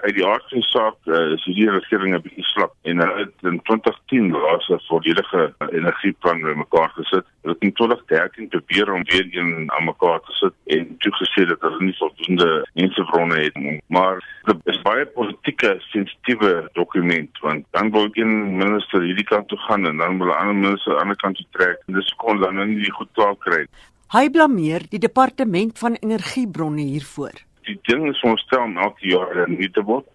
Uit die aard van die saak uh, is hierdie regering 'n bietjie slap en hulle het in 2010 laas 'n volledige energieplan bymekaar gesit. Hulle het in 2013 probeer om weer een aan mekaar te sit en toegesê dat hulle nie voldoende mensebronne het nie. Maar dit is baie politieke sensitiewe dokument want dan wil een minister hierdie kant toe gaan en dan wil 'n ander minister aan die ander kant toe trek. En dis kon dan nie die goed klaar kry. Hy blameer die departement van energiebronne hiervoor. Die ding is ons stel elke jaar nie te word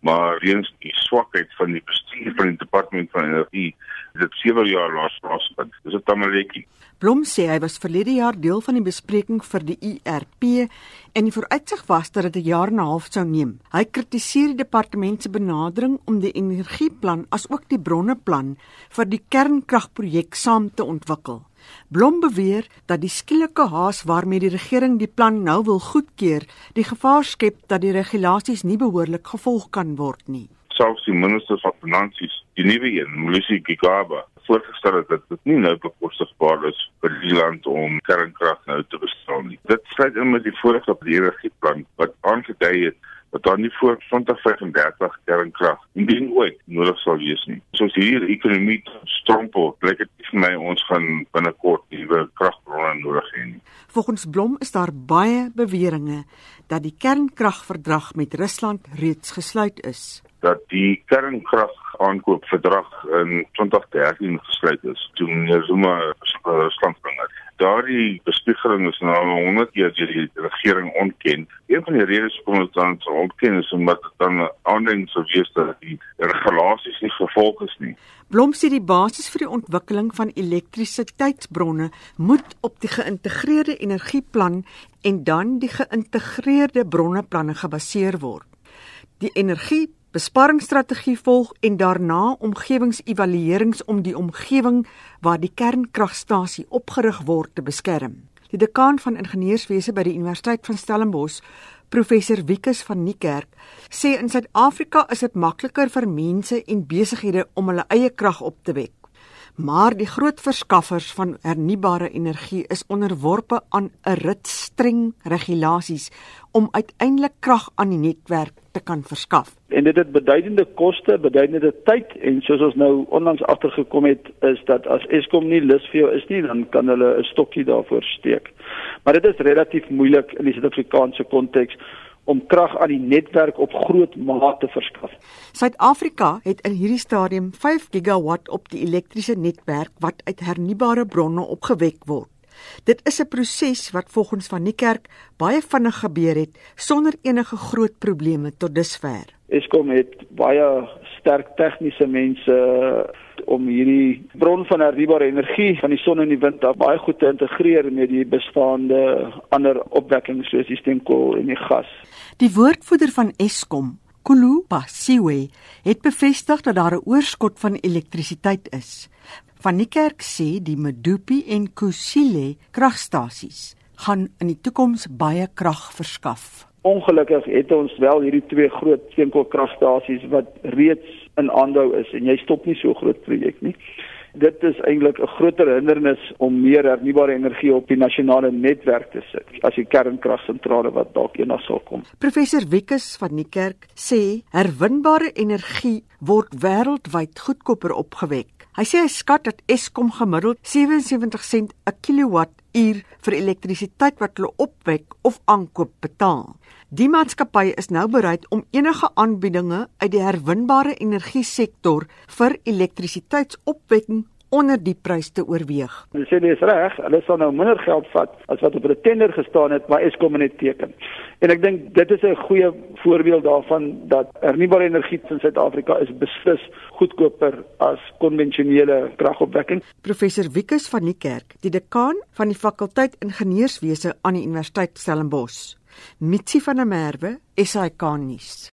maar weens die swakheid van die bestuur van die departement van energie dit sewe jaar laas plaasvind. Dis 'n tamaletjie. Blom sê hy was verlede jaar deel van die bespreking vir die IRP en die vooruitsig was dat dit 'n jaar en 'n half sou neem. Hy kritiseer die departement se benadering om die energieplan asook die bronneplan vir die kernkragprojek saam te ontwikkel. Blom beweer dat die skielike haas waarmee die regering die plan nou wil goedkeur, die gevaar skep dat die regulasies nie behoorlik gevolg kan word nie. Selfs die minister van finansies, die nuwe een, Mlusi Gigaba, voorgestel het dat dit nie nou bekostigbaar is vir die land om kernkrag nou te bestaan nie. Dit sluit in met die vorige regeringsplan wat aangedui het dat daar nie voor 2035 kernkrag indien ooit nodig sal wees nie. Soos hier ekonomie strompel, blyk dit vir my ons gaan binnekort nuwe kragbronne nodig hê. Volgens Blom is daar baie beweringe dat die kernkragverdrag met Rusland reeds gesluit is. Dat die kernkrag aankoopverdrag in 2013 gesluit is toe meneer Zuma Rusland bring het daardie bespiegeling is al 100 keer deur die regering ontken. Een van die redes hoekom dit dan so ontken is omdat dan aanleiding sou wees dat die regulasies nie gevolg is nie. Blom sê die basis vir die ontwikkeling van elektrisiteitsbronne moet op die geïntegreerde energieplan en dan die geïntegreerde bronneplanne gebaseer word. Die energie besparingsstrategie volg en daarna omgewingsevaluerings om die omgewing waar die kernkragstasie opgerig word te beskerm. Die dekaan van ingenieurswese by die Universiteit van Stellenbosch, professor Wikus van Niekerk, sê in Suid-Afrika is dit makliker vir mense en besighede om hulle eie krag op te wek. Maar die groot verskaffers van hernubare energie is onderworpe aan 'n rit streng regulasies om uiteindelik krag aan die netwerk te kan verskaf. En dit het beduidende koste, beduidende tyd en soos ons nou onlangs agtergekom het is dat as Eskom nie lus vir jou is nie, dan kan hulle 'n stokkie daarvoor steek. Maar dit is relatief moeilik in die Suid-Afrikaanse konteks om krag aan die netwerk op groot mate te verskaf. Suid-Afrika het in hierdie stadium 5 gigawatt op die elektriese netwerk wat uit hernubare bronne opgewek word. Dit is 'n proses wat volgens van Niekerk baie vinnig gebeur het sonder enige groot probleme tot dusver. Eskom het baie sterk tegniese mense om hierdie bron van hernubare energie van die son en die wind baie goed te integreer met die bestaande ander opwekkings soos die steenkool en die gas. Die woordvoerder van Eskom, Kulu Basiwe, het bevestig dat daar 'n oorskot van elektrisiteit is. Van die kerk sê die Medupi en Kusile kragstasies gaan in die toekoms baie krag verskaf. Ongelukkig het ons wel hierdie twee groot steenkoolkragstasies wat reeds in aanhou is en jy stop nie so groot projek nie. Dit is eintlik 'n groter hindernis om meer hernubare energie op die nasionale netwerk te sit as die kernkragsentrale wat dalk eendag sal kom. Professor Wikus van die kerk sê herwinbare energie word wêreldwyd goedkoper opgewek Hy sê hy skat dat Eskom gemiddeld 77 sent 'n kilowattuur vir elektrisiteit wat hulle opwek of aankoop betaal. Die maatskappy is nou bereid om enige aanbiedinge uit die herwinbare energie sektor vir elektrisiteitsopwekking onder die prys te oorweeg. Hulle sê dis reg, hulle sal nou minder geld vat as wat op 'n tender gestaan het, maar Eskom net teken. En ek dink dit is 'n goeie voorbeeld daarvan dat hernubare energie in Suid-Afrika is beslis goedkoper as konvensionele kragopwekking. Professor Wikus van die Kerk, die dekaan van die fakulteit ingenieurswese aan die Universiteit Stellenbosch. Mitsi van der Merwe, SAK nuus.